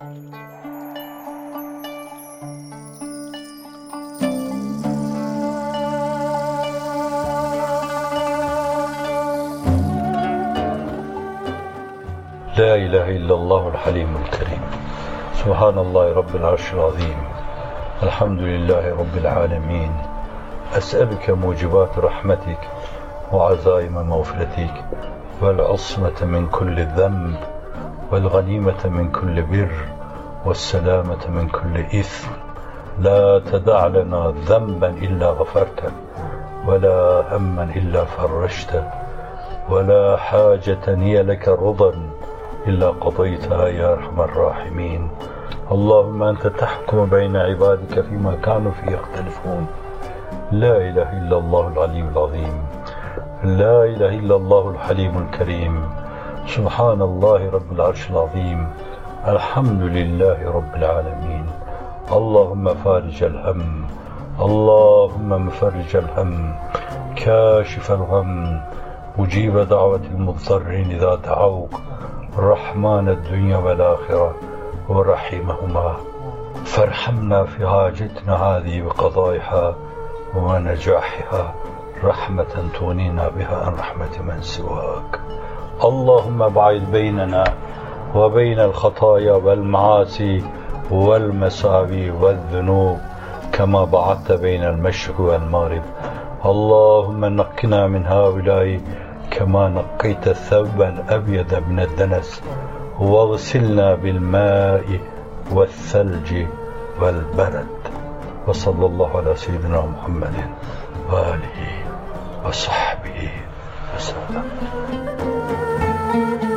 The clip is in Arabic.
لا إله إلا الله الحليم الكريم. سبحان الله رب العرش العظيم. الحمد لله رب العالمين. أسألك موجبات رحمتك وعزائم مغفرتك والعصمة من كل ذنب. والغنيمة من كل بر والسلامة من كل إثم. لا تدع لنا ذنبا إلا غفرته ولا هما إلا فرجته ولا حاجة هي لك رضا إلا قضيتها يا أرحم الراحمين. اللهم أنت تحكم بين عبادك فيما كانوا فيه يختلفون. لا إله إلا الله العلي العظيم. لا إله إلا الله الحليم الكريم. سبحان الله رب العرش العظيم الحمد لله رب العالمين. اللهم فارج الهم اللهم مفرج الهم كاشف الغم مجيب دعوة المضطرين إذا دعوك رحمن الدنيا والآخرة ورحيمهما فارحمنا في حاجتنا هذه بقضائها ونجاحها رحمة تغنينا بها عن رحمة من سواك. اللهم بعد بيننا وبين الخطايا والمعاصي والمساوي والذنوب كما بعدت بين المشرق والمغرب. اللهم نقنا من هؤلاء كما نقيت الثوب الأبيض من الدنس واغسلنا بالماء والثلج والبرد. وصلى الله على سيدنا محمد وآله وصحبه وسلم. Müzik